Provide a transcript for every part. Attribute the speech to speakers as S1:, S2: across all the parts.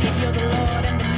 S1: If you're the Lord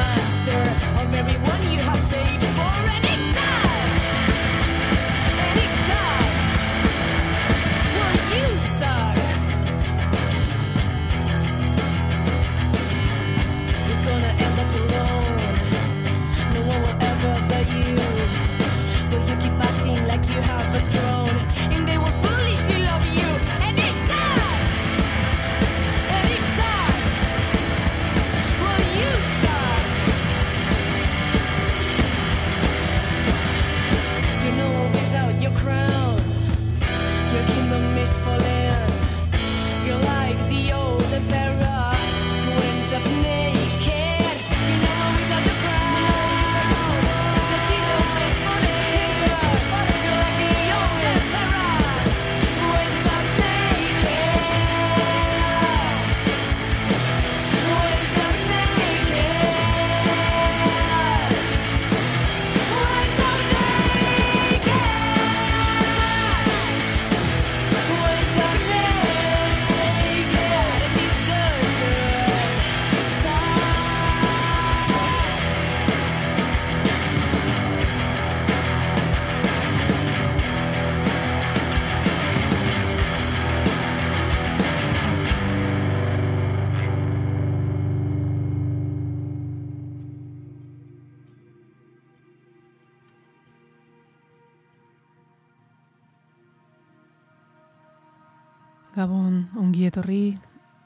S2: Gabon, ongi etorri,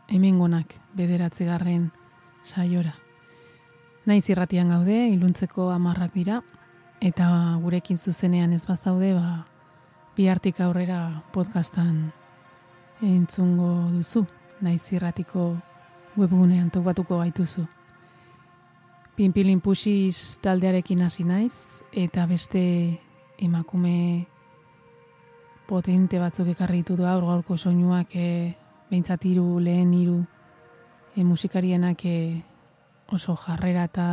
S2: hemengonak bederatzigarren saiora. Naiz irratian gaude, iluntzeko amarrak dira, eta gurekin zuzenean ez bazaude, ba, bihartik aurrera podcastan entzungo duzu, naiz irratiko webgunean topatuko gaituzu. Pinpilin pusiz taldearekin hasi naiz, eta beste emakume potente batzuk ekarri ditut gaur gaurko soinuak e, behintzat hiru lehen hiru e, musikarienak e, oso jarrera eta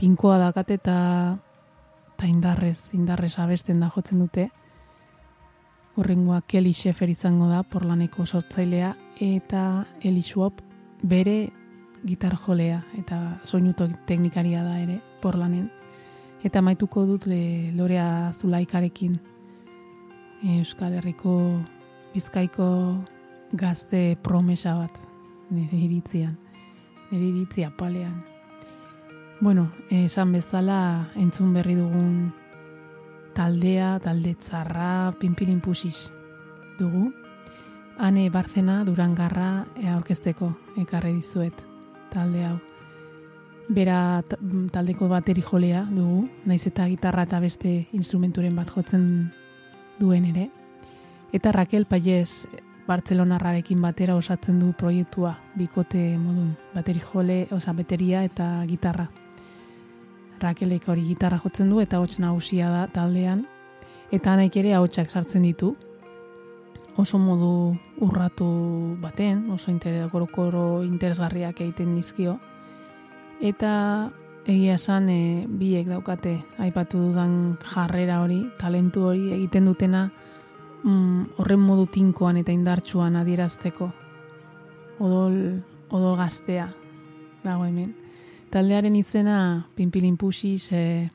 S2: tinkoa dakate eta eta indarrez, indarrez abesten da jotzen dute. Horrengoa Kelly Sheffer izango da porlaneko sortzailea eta Eli Schwab bere gitar jolea eta soinu teknikaria da ere porlanen. Eta maituko dut le, Lorea Zulaikarekin Euskal Herriko Bizkaiko gazte promesa bat nire iritzian, nire iritzia palean. Bueno, esan bezala entzun berri dugun taldea, talde tzarra, pinpilin pusis dugu. Hane Barzena Durangarra aurkezteko ekarri dizuet talde hau. Bera ta- taldeko bateri jolea dugu, naiz eta gitarra eta beste instrumenturen bat jotzen duen ere. Eta Raquel Payez Bartzelonarrarekin batera osatzen du proiektua bikote modun. Bateri jole, oza, bateria eta gitarra. Raquelek hori gitarra jotzen du eta hots nagusia da taldean. Eta naik ere ahotsak sartzen ditu. Oso modu urratu baten, oso inter, korokoro interesgarriak egiten dizkio. Eta egia esan e, biek daukate aipatu dudan jarrera hori, talentu hori egiten dutena mm, horren modu tinkoan eta indartsuan adierazteko. Odol, odol gaztea dago hemen. Taldearen izena pinpilin pusiz e,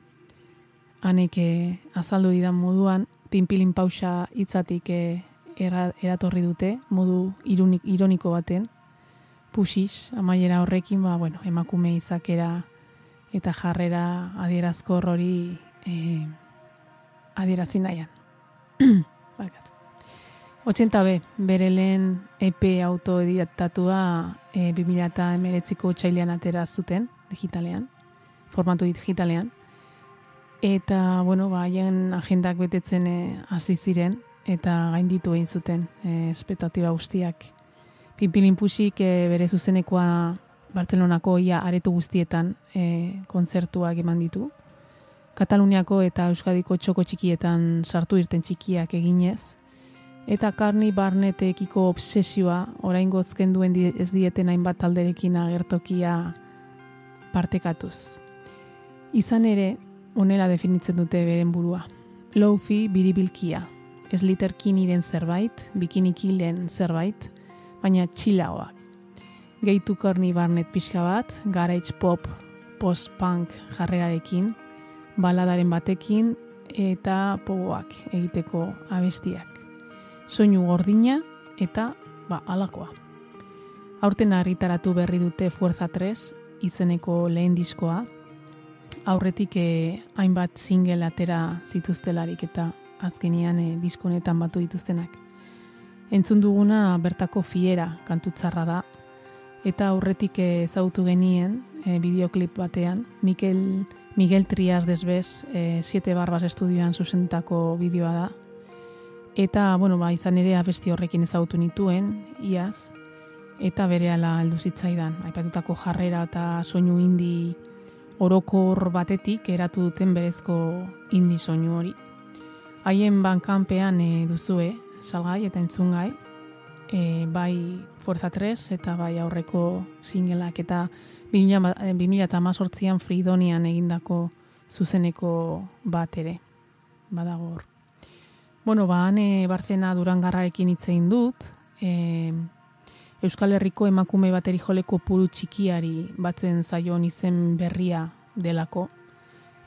S2: anek e, azaldu didan moduan, pinpilin pausa hitzatik e, era, eratorri dute, modu ironik, ironiko baten, pusiz, amaiera horrekin, ba, bueno, emakume izakera eta jarrera adierazkor hori e, adierazi nahian. Barkatu. 80 b, bere lehen EP autoeditatua e, 2008ko txailean atera zuten, digitalean, formatu digitalean. Eta, bueno, ba, haien agendak betetzen e, hasi ziren, eta gainditu egin zuten e, espetatiba guztiak. Pinpilin pusik e, bere zuzenekoa Bartzelonako ia aretu guztietan e, kontzertuak eman ditu. Kataluniako eta Euskadiko txoko txikietan sartu irten txikiak eginez. Eta Karni Barnetekiko obsesioa orain gozken duen ez dieten hainbat talderekin agertokia partekatuz. Izan ere, honela definitzen dute beren burua. Lofi biribilkia, ez literkiniren zerbait, bikinikilen zerbait, baina txilagoak. Gehitu korni barnet pixka bat, garage pop, post-punk jarrerarekin, baladaren batekin eta pogoak egiteko abestiak. Soinu gordina eta ba, alakoa. Aurten argitaratu berri dute Fuerza 3 izeneko lehen diskoa, aurretik e, hainbat single atera zituztelarik eta azkenian e, diskonetan batu dituztenak. Entzun duguna bertako fiera kantutzarra da eta aurretik ezagutu genien e, bideoklip batean Mikel, Miguel Trias desbez e, Siete Barbas estudioan zuzentako bideoa da. Eta bueno, ba, izan ere abesti horrekin ezagutu nituen iaz eta berehala heldu zitzaidan aipatutako jarrera eta soinu indi orokor batetik eratu duten berezko indi soinu hori. Haien bankanpean e, duzue salgai eta entzungai e, bai Forza 3 eta bai aurreko singelak eta 2018an Fridonian egindako zuzeneko bat ere badago hor. Bueno, ba, ane Barzena Durangarrarekin hitzein dut, e, Euskal Herriko emakume bateri joleko puru txikiari batzen zaion izen berria delako,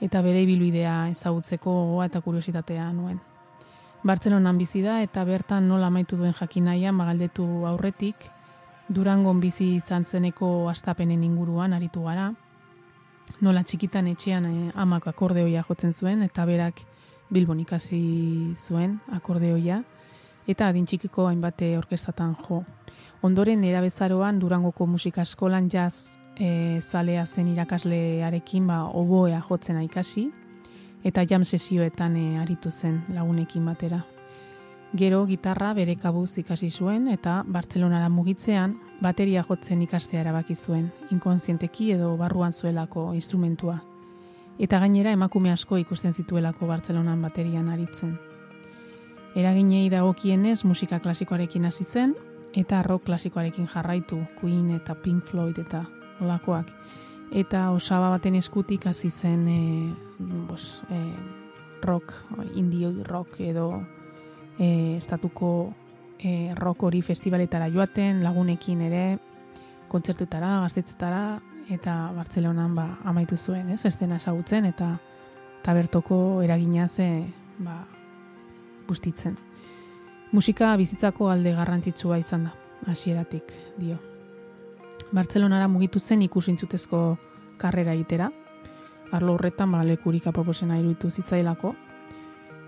S2: eta bere ibilbidea ezagutzeko gogoa eta kuriositatea nuen. Bartzelonan bizi da eta bertan nola amaitu duen jakinaia magaldetu aurretik, Durangon bizi izan zeneko astapenen inguruan aritu gara. Nola txikitan etxean eh, amak akordeoia jotzen zuen eta berak Bilbon ikasi zuen akordeoia eta adin txikiko hainbat orkestatan jo. Ondoren erabezaroan Durangoko musika eskolan jaz e, zalea zen irakaslearekin ba, oboea jotzen ikasi eta jam sesioetan e, aritu zen lagunekin batera. Gero gitarra bere kabuz ikasi zuen eta Bartzelonara mugitzean bateria jotzen ikastea erabaki zuen, inkonzienteki edo barruan zuelako instrumentua. Eta gainera emakume asko ikusten zituelako Bartzelonan baterian aritzen. Eraginei dagokienez musika klasikoarekin hasi zen eta rock klasikoarekin jarraitu, Queen eta Pink Floyd eta olakoak. Eta osaba baten eskutik hasi zen e, bos, e, rock, indio rock edo e, estatuko e, rock hori festivaletara joaten, lagunekin ere, kontzertutara, gaztetzetara, eta Bartzelonan ba, amaitu zuen, ez, estena esagutzen, eta tabertoko eragina ze ba, bustitzen. Musika bizitzako alde garrantzitsua izan da, hasieratik dio. Bartzelonara mugitu zen ikusintzutezko karrera egitera, arlo horretan ba, lekurik aproposena iruditu zitzailako,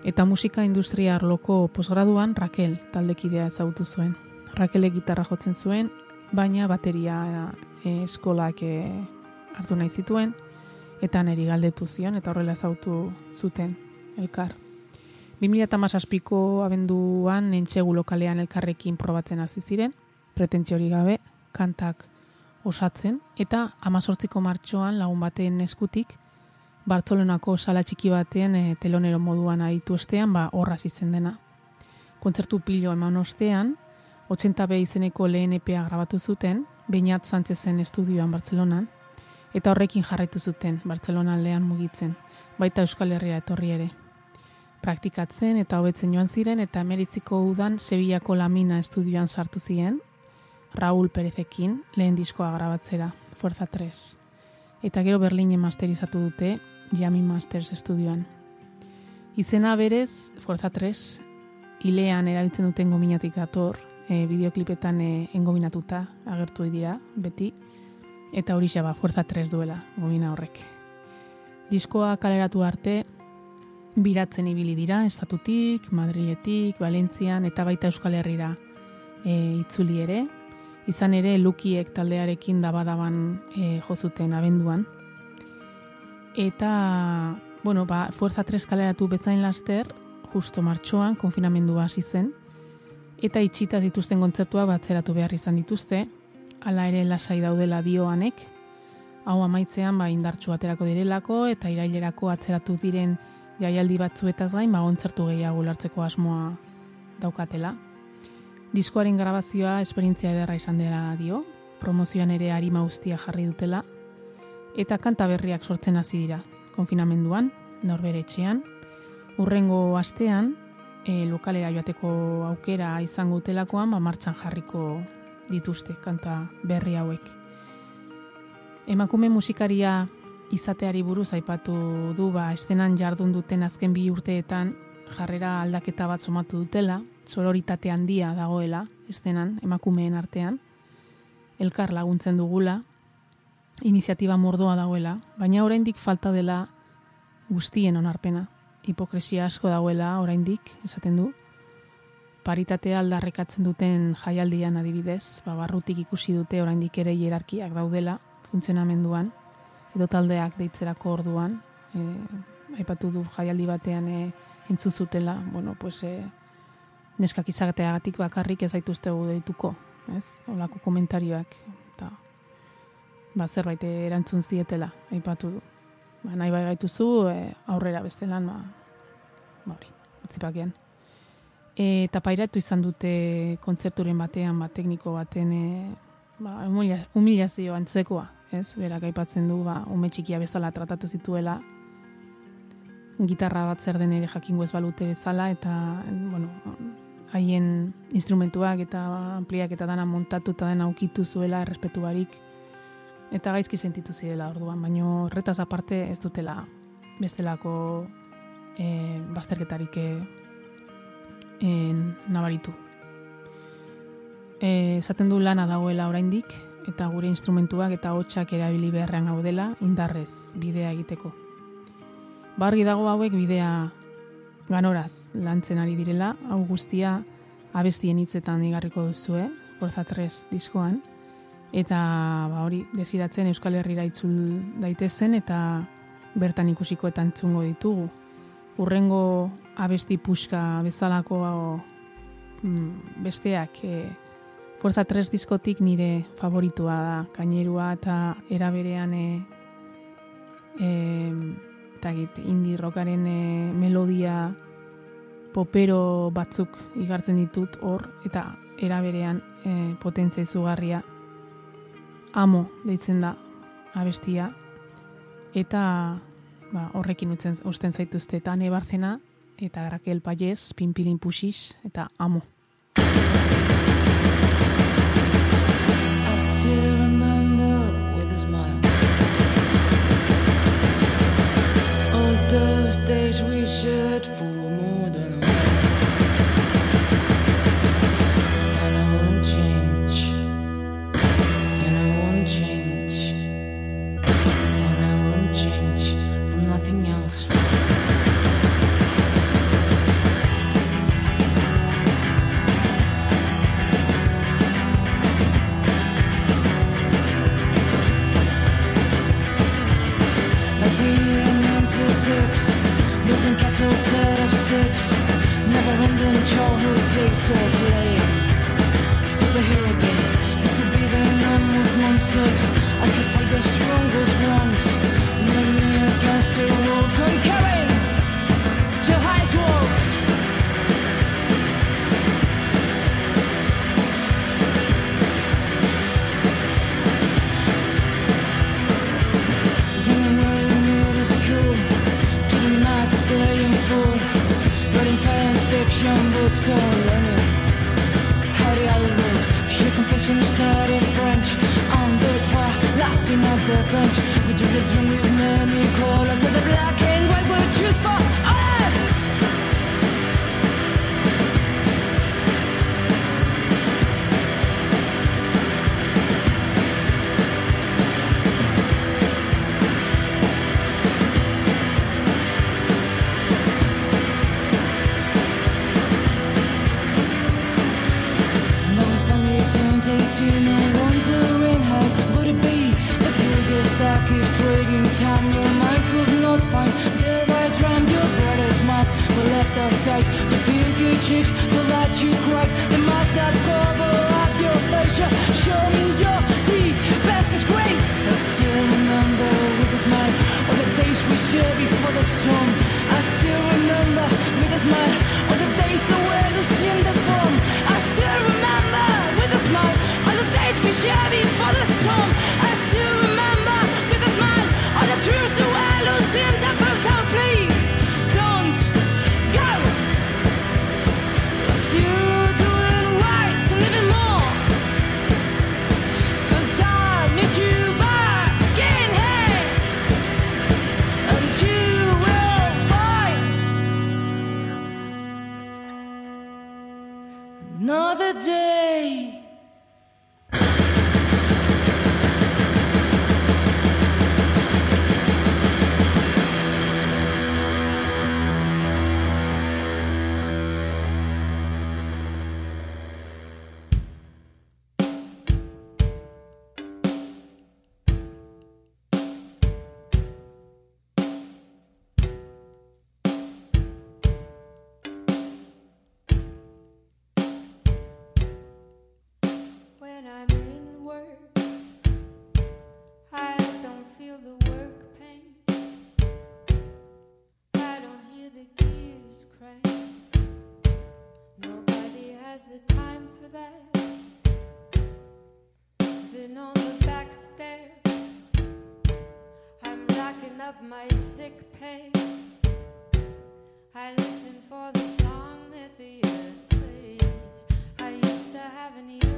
S2: Eta musika industria arloko posgraduan Raquel taldekidea ezagutu zuen. Raquel gitarra jotzen zuen, baina bateria e, eskolak e, hartu nahi zituen, eta neri galdetu zion, eta horrela ezagutu zuten elkar. 2008ko abenduan nentxegu lokalean elkarrekin probatzen hasi ziren, pretentzio hori gabe, kantak osatzen, eta amazortziko martxoan lagun baten eskutik, Bartzelonako sala txiki batean e, telonero moduan aritu ostean, ba, horraz izen dena. Kontzertu pilo eman ostean, 80 be izeneko lehen EPA grabatu zuten, bainat zantzezen estudioan Bartzelonan, eta horrekin jarraitu zuten Bartzelona aldean mugitzen, baita Euskal Herria etorri ere. Praktikatzen eta hobetzen joan ziren eta emeritziko udan Sevillako Lamina estudioan sartu ziren, Raúl Perezekin lehen diskoa grabatzera, Fuerza 3. Eta gero Berlinen masterizatu dute Jami Masters estudioan. Izena berez, Forza 3, hilean erabiltzen duten gominatik dator, e, bideoklipetan e, engominatuta agertu dira, beti, eta hori xaba, Forza 3 duela, gomina horrek. Diskoa kaleratu arte, biratzen ibili dira, estatutik, Madriletik, Valentzian, eta baita Euskal Herrira e, itzuli ere, izan ere lukiek taldearekin dabadaban e, jozuten abenduan, Eta, bueno, ba, Fuerza 3 kaleratu betzain laster, justo martxoan, konfinamendua hasi zen, eta itxita dituzten kontzertuak batzeratu behar izan dituzte, hala ere lasai daudela dioanek, hau amaitzean ba, indartxu aterako direlako, eta irailerako atzeratu diren jaialdi batzuetaz gain, ba, ontzertu gehiago lartzeko asmoa daukatela. Diskoaren grabazioa esperientzia ederra izan dela dio, promozioan ere harima ustia jarri dutela, eta kanta berriak sortzen hasi dira. Konfinamenduan, norbere etxean, urrengo astean, e, lokalera joateko aukera izango utelakoan, ba, martxan jarriko dituzte kanta berri hauek. Emakume musikaria izateari buruz aipatu du ba estenan jardun duten azken bi urteetan jarrera aldaketa bat somatu dutela, sororitate handia dagoela estenan emakumeen artean, elkar laguntzen dugula, iniziatiba mordoa dagoela, baina oraindik falta dela guztien onarpena. Hipokresia asko dagoela oraindik, esaten du, paritatea aldarrekatzen duten jaialdian adibidez, ba, barrutik ikusi dute oraindik ere hierarkiak daudela funtzionamenduan, edo taldeak deitzerako orduan, e, aipatu du jaialdi batean e, entzu zutela, bueno, pues, e, neskak izateagatik bakarrik ez zaituztegu deituko, ez? Olako komentarioak, eta ba, zerbait erantzun zietela, aipatu du. Ba, nahi bai gaituzu, e, aurrera beste lan, ba, ba hori, utzipakean. E, eta pairatu izan dute kontzerturen batean, ba, tekniko baten, e, ba, humilazio antzekoa, ez? Berak aipatzen du, ba, ume txikia bezala tratatu zituela, gitarra bat zer den ere jakingo ez balute bezala, eta, bueno, haien instrumentuak eta ampliak eta dana montatu eta dena ukitu zuela errespetu barik eta gaizki sentitu zirela orduan, baino horretaz aparte ez dutela bestelako e, bazterketarik e, nabaritu. E, esaten du lana dagoela oraindik eta gure instrumentuak eta hotxak erabili beharrean gaudela indarrez bidea egiteko. Bargi dago hauek bidea ganoraz lantzen ari direla, hau guztia abestien hitzetan igarriko duzue, Forza 3 diskoan, eta ba, hori desiratzen Euskal Herrira itzul daitezen eta bertan ikusiko eta entzungo ditugu. Urrengo abesti puska bezalako mm, besteak e, Forza 3 diskotik nire favoritua da, kainerua eta eraberean e, e, eta git, indi rockaren e, melodia popero batzuk igartzen ditut hor eta eraberean e, potentzia izugarria amo deitzen da abestia eta ba, horrekin utzen, usten zaituzte eta nebarzena eta Raquel Payez, Pinpilin Puxis eta amo.
S1: It's a set of six, never ending childhood takes or play. Superhero games, you could be the enormous monsters. I could fight the strongest ones. When me against a world conquer. John books or Lenin. How do I look? Your confession is tied in French. On the trois, laughing at the bench. With religion, with many colors, and the black and white we choose for. in I'm in work, I don't feel the work pain. I don't hear the gears crank. Nobody has the time for that. On the back step, I'm up my sick pay. I listen for the song that the earth plays. I used to have an ear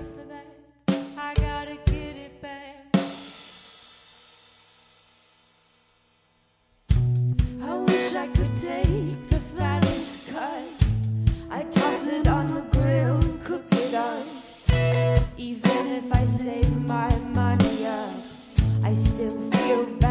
S1: Even if I save my money up, I still feel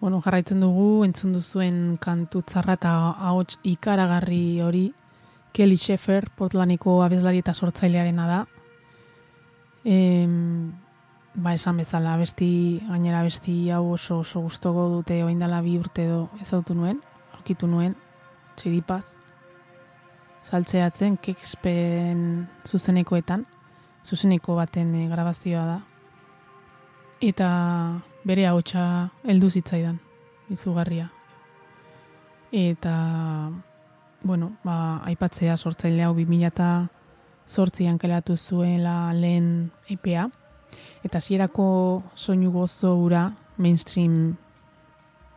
S2: Bueno, jarraitzen dugu, entzun duzuen kantu tzarra eta ahots ikaragarri hori Kelly Sheffer, Portlandeko abeslari eta sortzailearena da. Em, ba, esan bezala, besti, gainera besti hau oso oso gustoko dute oindala bi urte edo ezautu nuen, aurkitu nuen, txiripaz, saltzeatzen, kekspen zuzenekoetan, zuzeneko baten eh, grabazioa da. Eta bere ahotsa heldu zitzaidan, izugarria. Eta, bueno, ba, aipatzea sortzaile hau 2008an kaleratu zuela lehen EPA. Eta hasierako soinu gozo ura, mainstream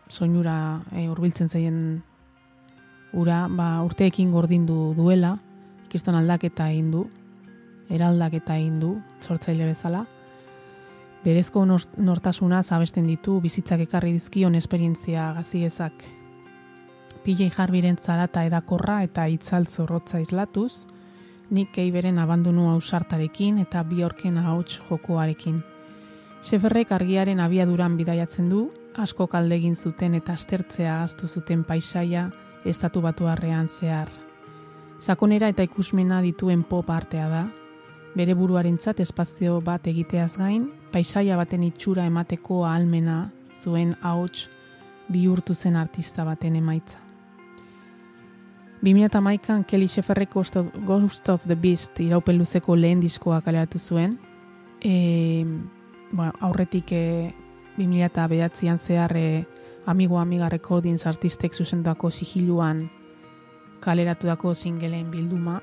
S2: soinura e, urbiltzen zaien ura, ba, urteekin gordindu duela, kriston aldaketa egin du, eraldaketa egin du, sortzaile bezala. Berezko nor- nortasuna zabesten ditu, bizitzak ekarri dizkion esperientzia gaziezak. PJ Harbiren zarata edakorra eta itzal zorrotza islatuz, Nick Keiberen abandonu ausartarekin eta Bjorken ahots jokoarekin. Seferrek argiaren abiaduran bidaiatzen du, asko kaldegin zuten eta astertzea aztu zuten paisaia estatu batuarrean zehar. Sakonera eta ikusmena dituen pop artea da, bere buruarentzat espazio bat egiteaz gain, paisaia baten itxura emateko ahalmena zuen ahots bihurtu zen artista baten emaitza. 2008an Kelly Sheferrek Ghost of, the Beast iraupen luzeko lehen diskoa kaleratu zuen. E, ba, aurretik e, 2009an zehar e, Amigo Amiga Recordings artistek zuzendako sigiluan kaleratutako singeleen bilduma.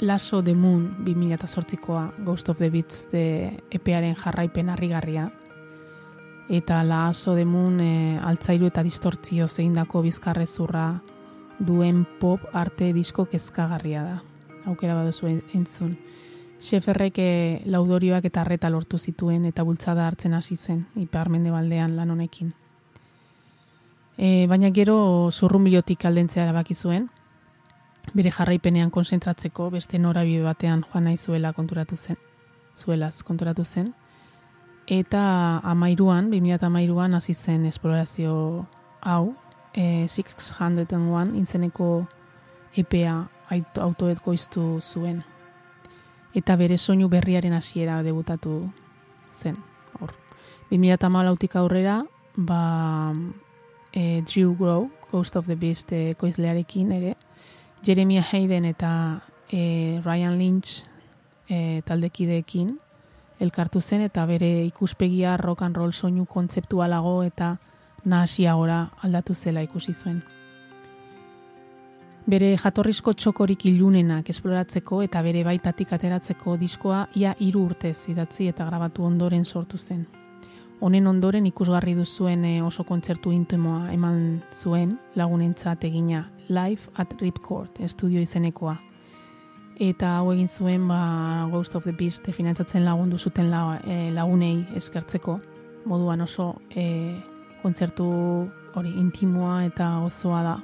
S2: Lasso the Moon 2008koa Ghost of the Beats de epearen jarraipen harrigarria. Eta Lasso the Moon e, altzairu eta distortzio zeindako bizkarrezurra duen pop arte disko kezkagarria da. Aukera baduzu entzun. Xeferrek eh, laudorioak eta arreta lortu zituen eta bultzada hartzen hasi zen, ipar mendebaldean lan honekin. E, baina gero zurrunbilotik aldentzea erabaki zuen, bere jarraipenean konzentratzeko beste norabide batean joan nahi zuela konturatu zen, zuelaz konturatu zen, eta amairuan, 2008an hasi zen esplorazio hau, e, 601 inzeneko EPA autoetkoiztu zuen. Eta bere soinu berriaren hasiera debutatu zen. Hor. 2008 aurrera, ba, e, Drew Grow, Ghost of the Beast e, koizlearekin ere, Jeremiah Hayden eta e, Ryan Lynch e, taldekideekin elkartu zen eta bere ikuspegia rock and roll soinu kontzeptualago eta nahasiagora aldatu zela ikusi zuen. Bere jatorrizko txokorik ilunenak esploratzeko eta bere baitatik ateratzeko diskoa ia hiru urtez idatzi eta grabatu ondoren sortu zen. Honen ondoren ikusgarri duzuen eh, oso kontzertu intimoa eman zuen lagunentzat egina Live at Ripcord estudio izenekoa. Eta hau egin zuen ba, Ghost of the Beast finantzatzen lagundu zuten la, eh, lagunei eskertzeko. Moduan oso eh, kontzertu hori intimoa eta gozoa da.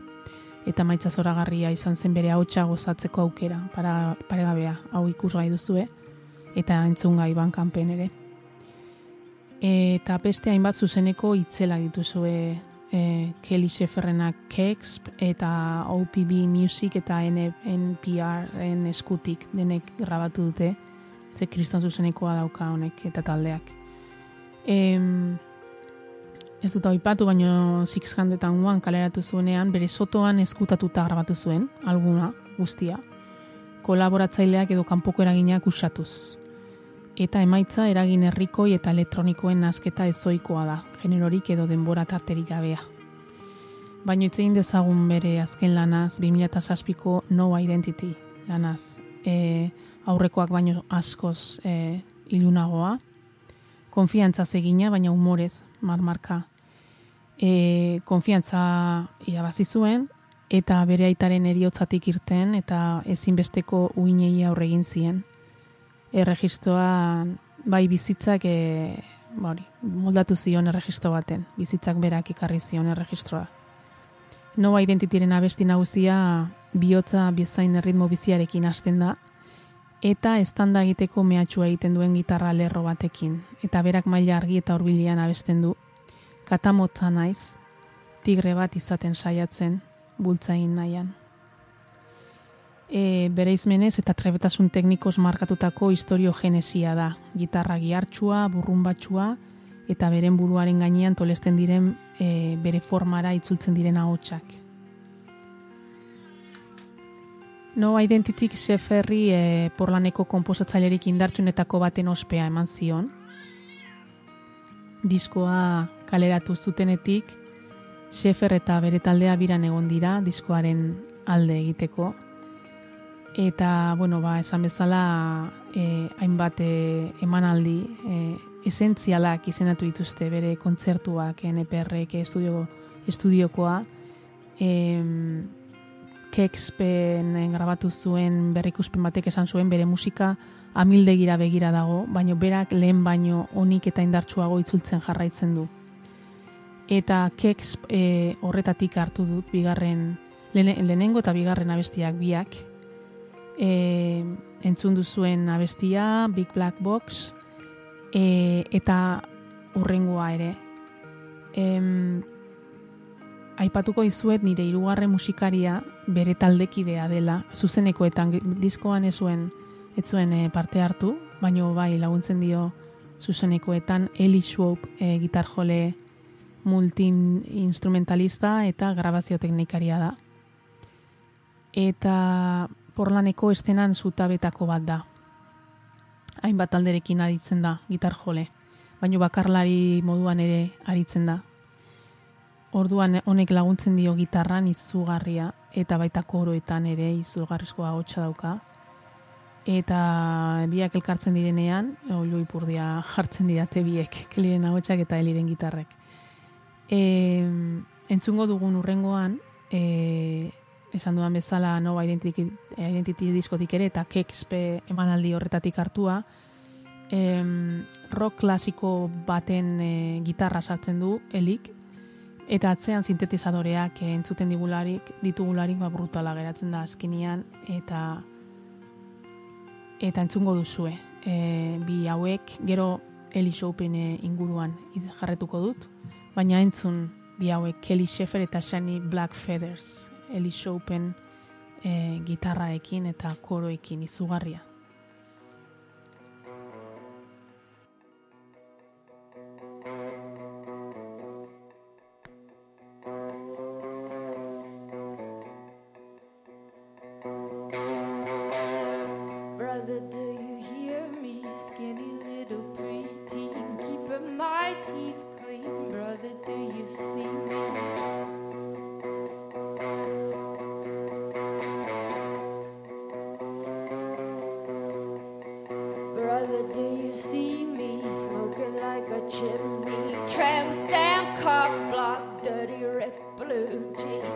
S2: Eta maitza zoragarria izan zen bere hautsa gozatzeko aukera para paregabea. Hau ikusgai duzue eta entzungai ban kanpen ere. Eta beste hainbat zuzeneko itzela dituzue e, Kelly Sheferrenak Kex eta OPB Music eta NPR-en eskutik denek grabatu dute ze kriston zuzenekoa dauka honek eta taldeak em, ez dut aipatu, baino 601 kaleratu zuenean, bere sotoan eskutatuta grabatu zuen, alguna, guztia. Kolaboratzaileak edo kanpoko eraginak usatuz. Eta emaitza eragin herrikoi eta elektronikoen nazketa ezoikoa da, generorik edo denbora tarterik gabea. Baino itzein dezagun bere azken lanaz, 2006ko No Identity lanaz. E, aurrekoak baino askoz e, ilunagoa, konfiantza zegina, baina humorez, marmarka. E, konfiantza irabazi zuen, eta bere aitaren eriotzatik irten, eta ezinbesteko uinei aurre egin zien. Erregistroa, bai bizitzak, e, bori, moldatu zion erregistro baten, bizitzak berak ikarri zion erregistroa. Noa identitiren abesti nagusia bihotza bezain erritmo biziarekin hasten da, eta estanda egiteko mehatxua egiten duen gitarra lerro batekin, eta berak maila argi eta hurbilean abesten du, katamotza naiz, tigre bat izaten saiatzen, bultzain nahian. E, bere izmenez eta trebetasun teknikos markatutako historio genesia da, gitarra gihartxua, burrumbatxua, eta beren buruaren gainean tolesten diren e, bere formara itzultzen diren ahotsak. No Identitik Seferri e, porlaneko komposatzailerik indartsunetako baten ospea eman zion. Diskoa kaleratu zutenetik, Sefer eta bere taldea biran egon dira diskoaren alde egiteko. Eta, bueno, ba, esan bezala, e, hainbat e, emanaldi e, esentzialak izenatu dituzte bere kontzertuak NPR-ek estudio, estudiokoa. E, Kexpen grabatu zuen berrikuspen batek esan zuen bere musika amildegira begira dago, baino berak lehen baino onik eta indartsuago itzultzen jarraitzen du. Eta Kex e, horretatik hartu dut bigarren lehenengo eta bigarren abestiak biak. E, entzun duzuen abestia, Big Black Box, e, eta urrengoa ere. Em, aipatuko izuet nire hirugarren musikaria bere taldekidea dela, zuzenekoetan diskoan ez zuen, ez zuen e, parte hartu, baino bai laguntzen dio zuzenekoetan Eli Schwab e, gitar jole multi-instrumentalista eta grabazio teknikaria da. Eta porlaneko estenan zutabetako bat da. Hainbat alderekin aditzen da gitar jole, baino bakarlari moduan ere aritzen da. Orduan honek laguntzen dio gitarran izugarria eta baita koroetan ere izugarrizkoa hotsa dauka. Eta biak elkartzen direnean, olu ipurdia jartzen didate biek, keliren ahotsak eta eliren gitarrek. E, entzungo dugun urrengoan, e, esan duan bezala Nova Identity, Identity diskotik ere eta Kexpe emanaldi horretatik hartua, em, rock klasiko baten e, gitarra sartzen du, elik, eta atzean sintetizadoreak entzuten digularik, ditugularik ba, brutala geratzen da azkinian, eta eta entzungo duzue. E, bi hauek, gero Eli Shoupen inguruan jarretuko dut, baina entzun bi hauek Kelly Sheffer eta Shani Black Feathers Eli Shoupen e, gitarraekin eta koroekin izugarria.
S1: allergy.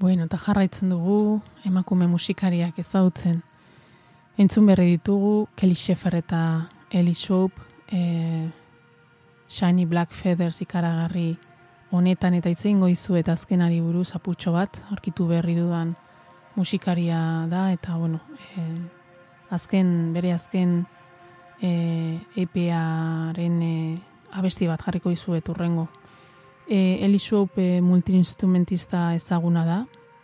S2: Bueno, eta jarraitzen dugu emakume musikariak ezagutzen. Entzun berri ditugu Kelly Sheffer eta Ellie Shope, e, Shiny Black Feathers ikaragarri honetan eta itzein goizu eta azkenari buruz aputxo bat, aurkitu berri dudan musikaria da, eta bueno, e, azken, bere azken e, EPA-ren e, abesti bat jarriko izu eturrengo. E, Eli e, multiinstrumentista ezaguna da,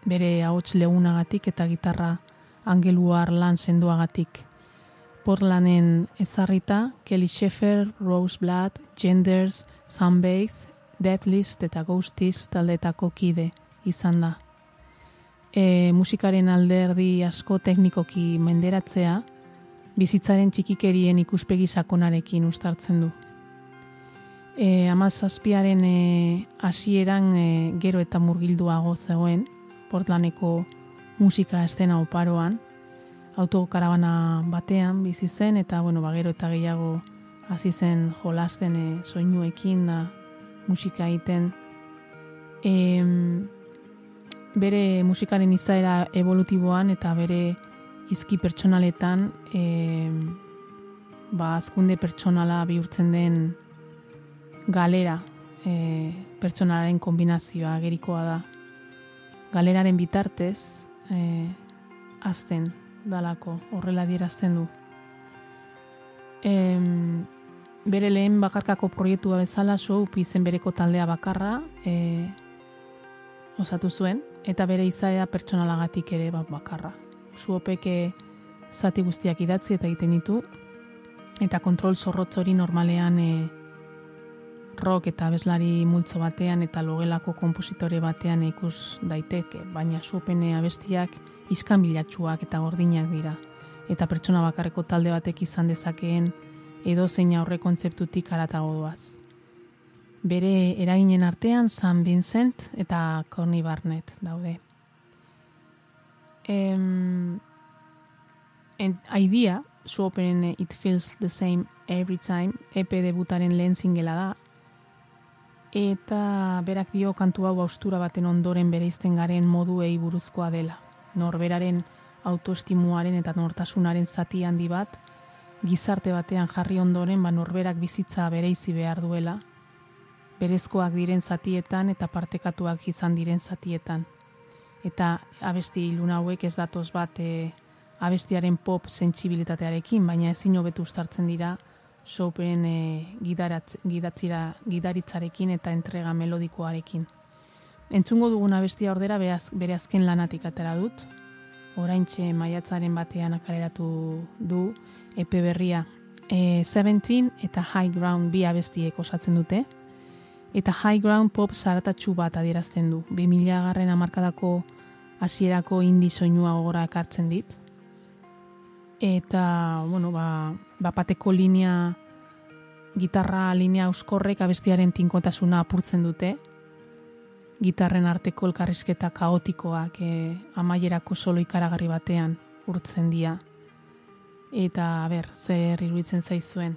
S2: bere ahots legunagatik eta gitarra angeluar lan senduagatik. Portlanen ezarrita, Kelly Sheffer, Rose Blood, Genders, Sunbathe, Deadlist eta Ghosties taldetako kide izan da. E, musikaren alderdi asko teknikoki menderatzea, bizitzaren txikikerien ikuspegi sakonarekin ustartzen du e, amazazpiaren e, hasieran e, gero eta murgilduago zegoen, Portlandeko musika estena oparoan, autokarabana batean bizi zen, eta bueno, ba, gero eta gehiago hasi zen jolasten e, soinuekin da musika egiten. E, bere musikaren izaera evolutiboan eta bere izki pertsonaletan e, ba, azkunde pertsonala bihurtzen den galera e, pertsonaren kombinazioa gerikoa da. Galeraren bitartez e, azten dalako horrela dierazten du. E, bere lehen bakarkako proiektua bezala show izen bereko taldea bakarra e, osatu zuen eta bere izaera pertsonalagatik ere bat bakarra. Suopeke zati guztiak idatzi eta egiten ditu eta kontrol zorrotz hori normalean e, rock eta bezlari multzo batean eta logelako konpositore batean ikus daiteke, baina supene abestiak izkan bilatxuak eta gordinak dira. Eta pertsona bakarreko talde batek izan dezakeen edo zein aurre kontzeptutik aratago doaz. Bere eraginen artean San Vincent eta Connie Barnett daude. Em, en, idea, su openen It Feels the Same Every Time, EP debutaren lehen zingela da, eta berak dio kantu hau austura baten ondoren bereizten garen moduei buruzkoa dela. Norberaren autoestimuaren eta nortasunaren zati handi bat, gizarte batean jarri ondoren ba norberak bizitza bereizi behar duela, berezkoak diren zatietan eta partekatuak izan diren zatietan. Eta abesti ilun hauek ez datoz bat e, abestiaren pop sentsibilitatearekin, baina ezin hobetu ustartzen dira Chopin e, gidatzira, gidaritzarekin eta entrega melodikoarekin. Entzungo duguna bestia ordera beaz, bere azken lanatik atera dut. Oraintxe maiatzaren batean akaleratu du epe berria e, 17 eta High Ground bi abestiek osatzen dute. Eta High Ground pop zaratatxu bat adierazten du. 2000 garren amarkadako hasierako indi soinua gora ekartzen dit eta bueno, ba, bapateko linea gitarra linea euskorrek abestiaren tinkotasuna apurtzen dute. Gitarren arteko elkarrizketa kaotikoak e, amaierako solo ikaragarri batean urtzen dira. Eta ber, zer iruditzen zaizuen.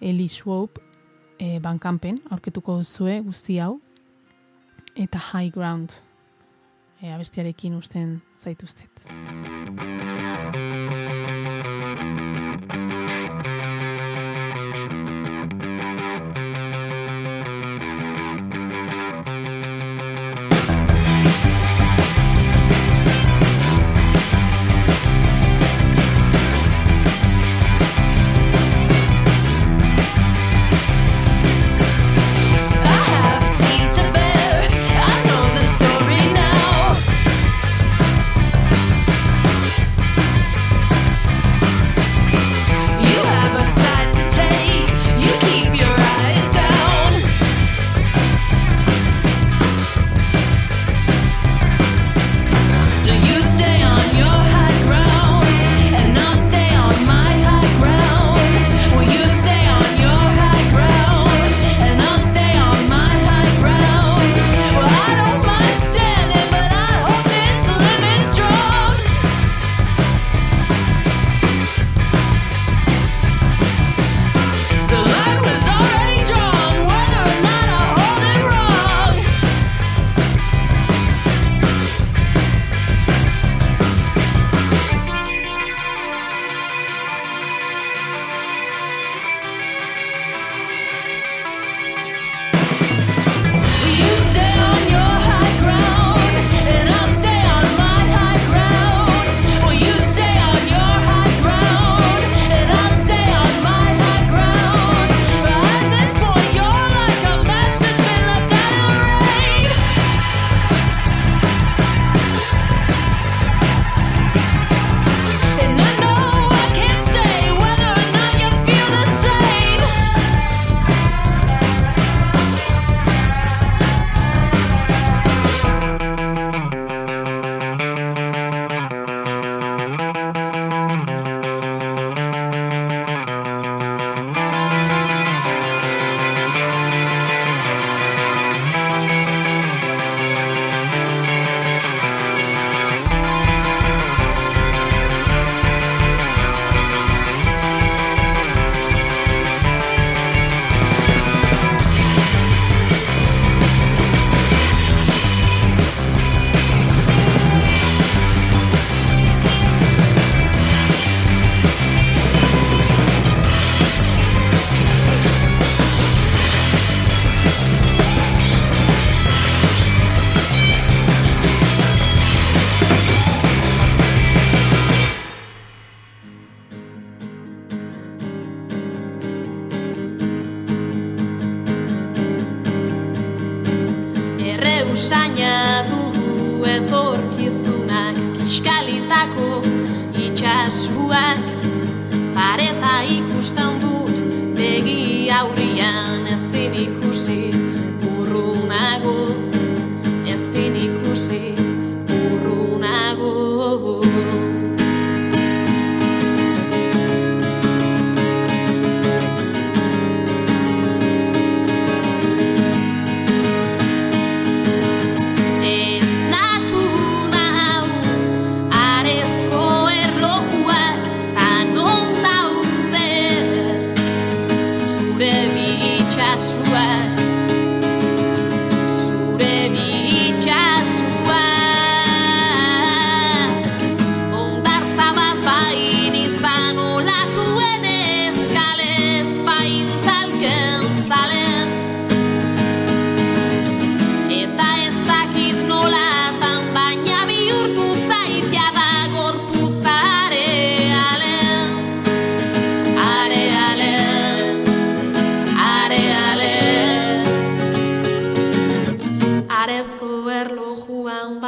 S2: Eli Swope e, bankanpen aurketuko duzue guzti hau. Eta High Ground e, abestiarekin usten zaituztet.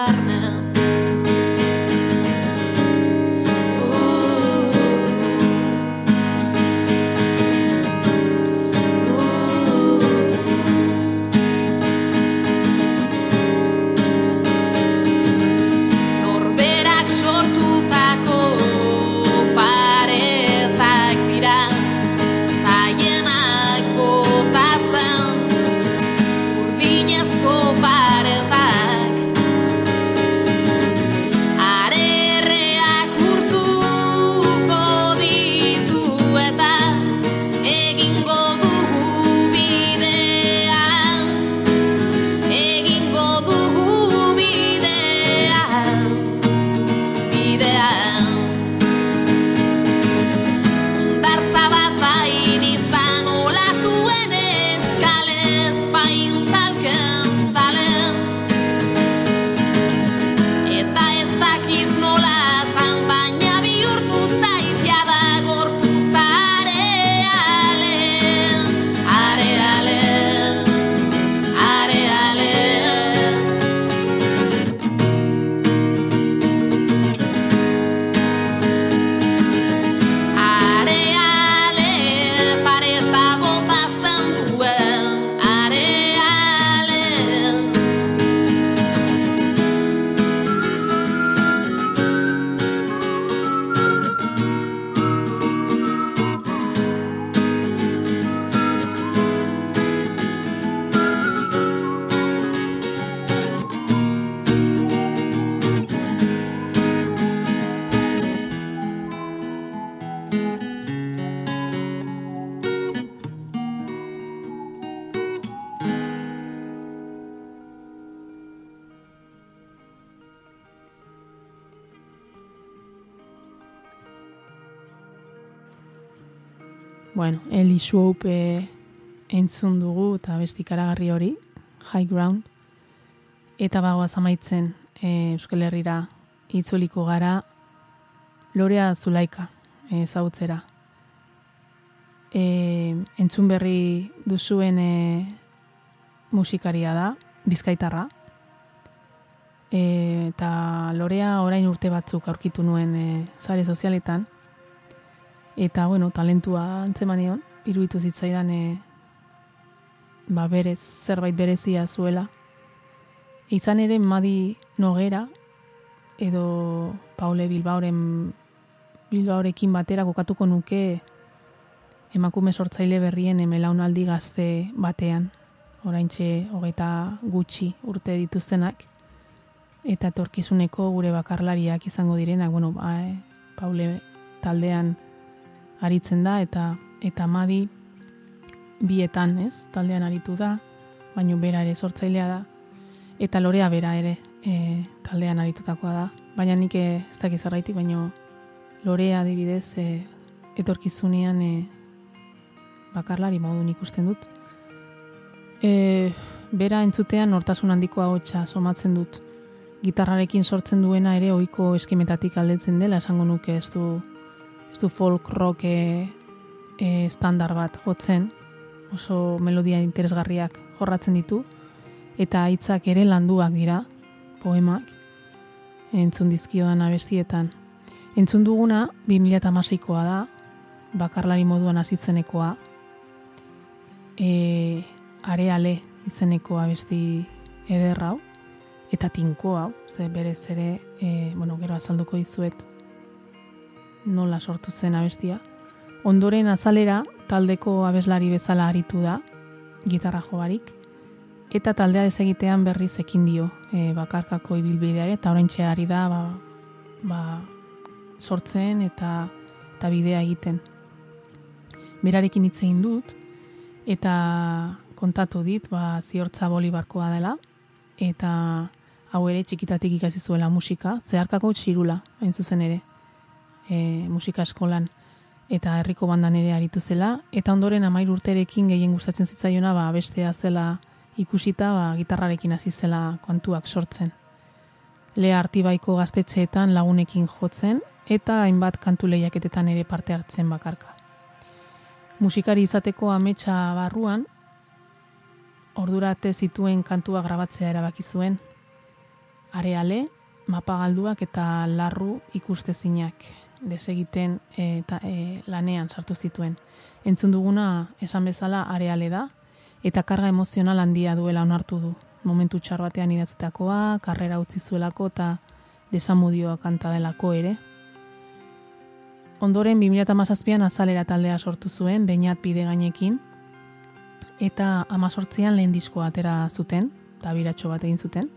S3: salvarme.
S2: Bueno, Eli Swope eh, entzun dugu eta besti karagarri hori, High Ground. Eta bagoaz amaitzen eh, Euskal Herrira itzuliko gara Lorea Zulaika eh, ezagutzera. Eh, entzun berri duzuen eh, musikaria da, bizkaitarra. Eh, eta Lorea orain urte batzuk aurkitu nuen eh, sare sozialetan. Eta, bueno, talentua antzemanion, iruditu zitzaidan e, ba berez, zerbait berezia zuela. Izan ere Madi Nogera edo Paule Bilbaoren Bilbaorekin batera kokatuko nuke emakume sortzaile berrien emelaunaldi gazte batean. Oraintxe hogeita gutxi urte dituztenak eta etorkizuneko gure bakarlariak izango direnak, bueno, ba, e, Paule taldean aritzen da eta eta Madi bietan, ez? Taldean aritu da, baino bera ere sortzailea da eta Lorea bera ere e, taldean aritutakoa da. Baina nik eh, ez dakit zerraitik, baino Lorea adibidez e, etorkizunean e, bakarlari modun ikusten dut. E, bera entzutean nortasun handikoa hotxa somatzen dut. Gitarrarekin sortzen duena ere ohiko eskimetatik aldetzen dela, esango nuke ez du, ez du folk rock e, e, standar bat jotzen, oso melodia interesgarriak jorratzen ditu, eta hitzak ere landuak dira, poemak. entzun dizkiodan abestietan. Entzun duguna 2006koa da, bakarlari moduan hasitzenekoa, e, areale izeneko abesti eder hau, eta tinko hau, ze berez ere, e, bueno, gero azalduko dizuet nola sortu zen abestia. Ondoren azalera taldeko abeslari bezala aritu da, gitarra jobarik, eta taldea ez egitean berriz ekin dio e, bakarkako ibilbideare, eta orain ari da ba, ba, sortzen eta, eta bidea egiten. Berarekin hitz egin dut, eta kontatu dit, ba, ziortza bolibarkoa dela, eta hau ere txikitatik ikasi zuela musika, zeharkako txirula, hain zuzen ere, e, musika eskolan, eta herriko bandan ere aritu zela, eta ondoren amair urterekin gehien gustatzen zitzaiona, ba, bestea zela ikusita, ba, gitarrarekin hasi zela kontuak sortzen. Lea artibaiko gaztetxeetan lagunekin jotzen, eta hainbat kantu lehiaketetan ere parte hartzen bakarka. Musikari izateko ametsa barruan, ordurate zituen kantua grabatzea erabaki zuen. Areale, mapagalduak eta larru ikustezinak desegiten eta e, lanean sartu zituen. Entzun duguna esan bezala areale da, eta karga emozional handia duela onartu du. Momentu txar batean idatzetakoa, karrera utzi zuelako eta desamudioa kanta delako ere. Ondoren 2008an azalera taldea sortu zuen, bainat bide gainekin, eta amazortzian lehen diskoa atera zuten, eta biratxo bat egin zuten.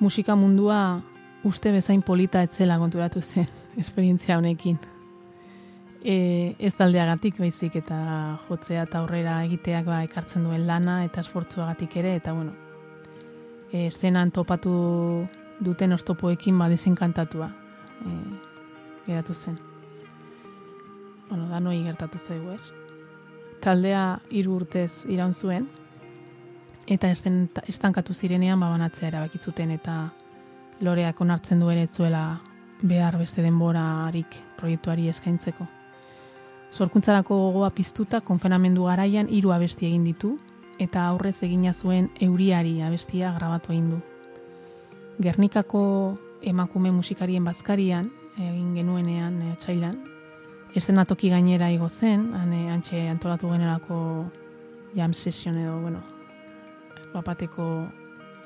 S2: Musika mundua uste bezain polita etzela konturatu zen, esperientzia honekin. E, ez taldeagatik baizik eta jotzea eta aurrera egiteak ba, ekartzen duen lana eta esfortzuagatik ere, eta bueno, e, estenan topatu duten ostopoekin ba desenkantatua e, geratu zen. Bueno, da noi gertatu zaigu, ez? Taldea hiru urtez iraun zuen, eta esten, estankatu zirenean ba, banatzea erabaki zuten eta loreak onartzen duen ez zuela behar beste denborarik proiektuari eskaintzeko. Zorkuntzarako gogoa piztuta konfenamendu garaian hiru abesti egin ditu eta aurrez egina zuen euriari abestia grabatu egin du. Gernikako emakume musikarien bazkarian egin genuenean e, txailan, estenatoki gainera igo zen, ane, antxe antolatu generako jam session edo, bueno, bapateko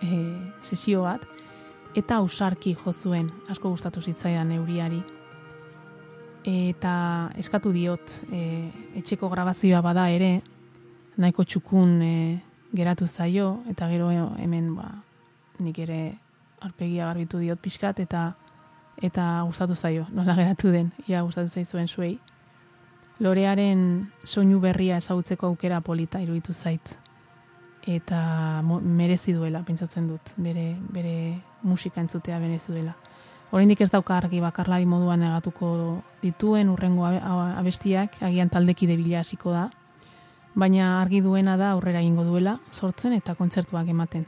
S2: e, sesio bat, eta ausarki jo zuen, asko gustatu zitzaidan euriari. Eta eskatu diot e, etxeko grabazioa bada ere nahiko txukun e, geratu zaio eta gero hemen ba, nik ere arpegia garbitu diot pixkat eta eta gustatu zaio nola geratu den ia gustatu zaizuen zuei. Lorearen soinu berria ezagutzeko aukera polita iruditu zait eta merezi duela pentsatzen dut bere, bere musika entzutea merezi duela Oraindik ez dauka argi bakarlari moduan negatuko dituen urrengo abestiak, agian taldeki debila hasiko da, baina argi duena da aurrera egingo duela, sortzen eta kontzertuak ematen.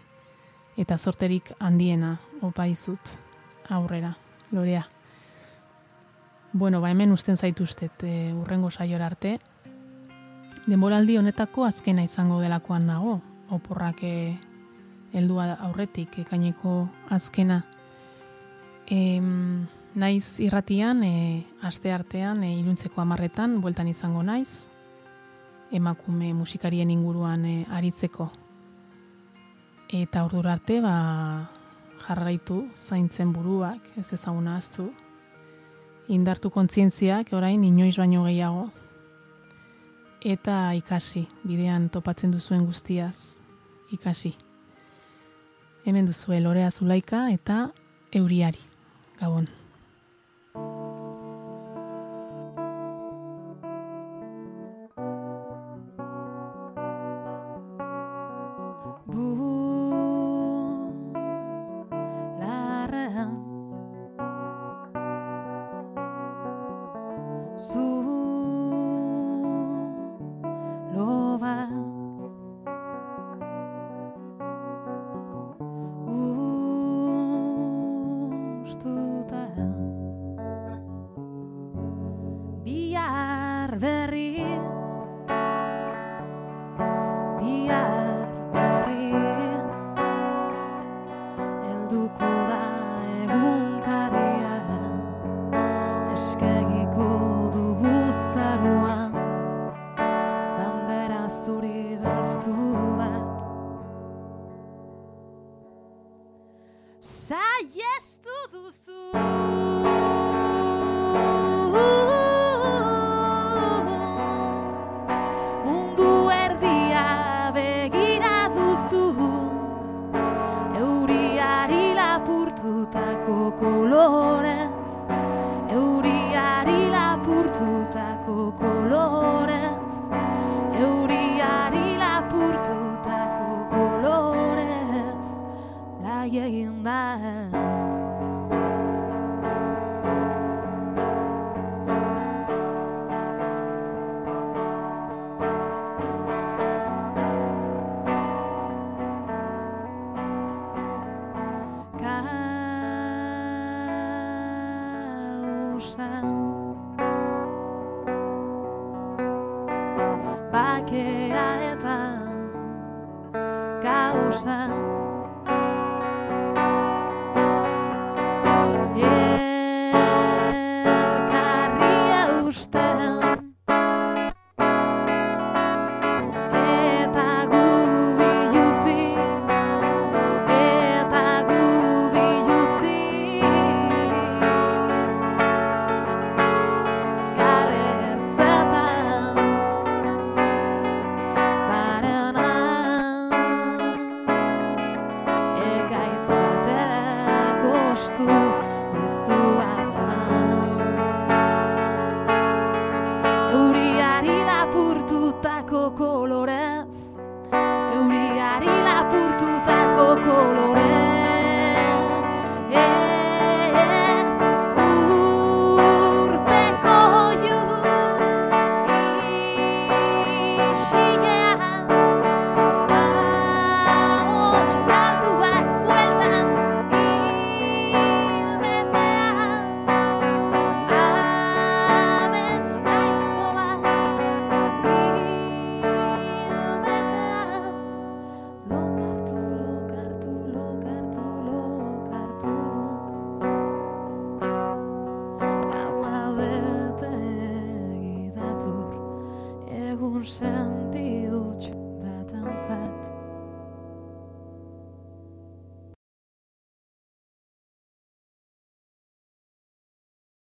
S2: Eta sorterik handiena opa izut aurrera, lorea. Bueno, ba hemen usten zaituztet e, urrengo saiora arte. Denboraldi honetako azkena izango delakoan nago, oporrak e, heldua aurretik ekaineko azkena. E, naiz irratian, e, aste artean, e, iluntzeko amarretan, bueltan izango naiz, emakume musikarien inguruan e, aritzeko. Eta ordura arte, ba, jarraitu, zaintzen buruak, ez ezaguna aztu, indartu kontzientziak, orain, inoiz baino gehiago, eta ikasi, bidean topatzen duzuen guztiaz, ikasi. Hemen duzue lorea zulaika eta euriari. Gabon.
S4: rosa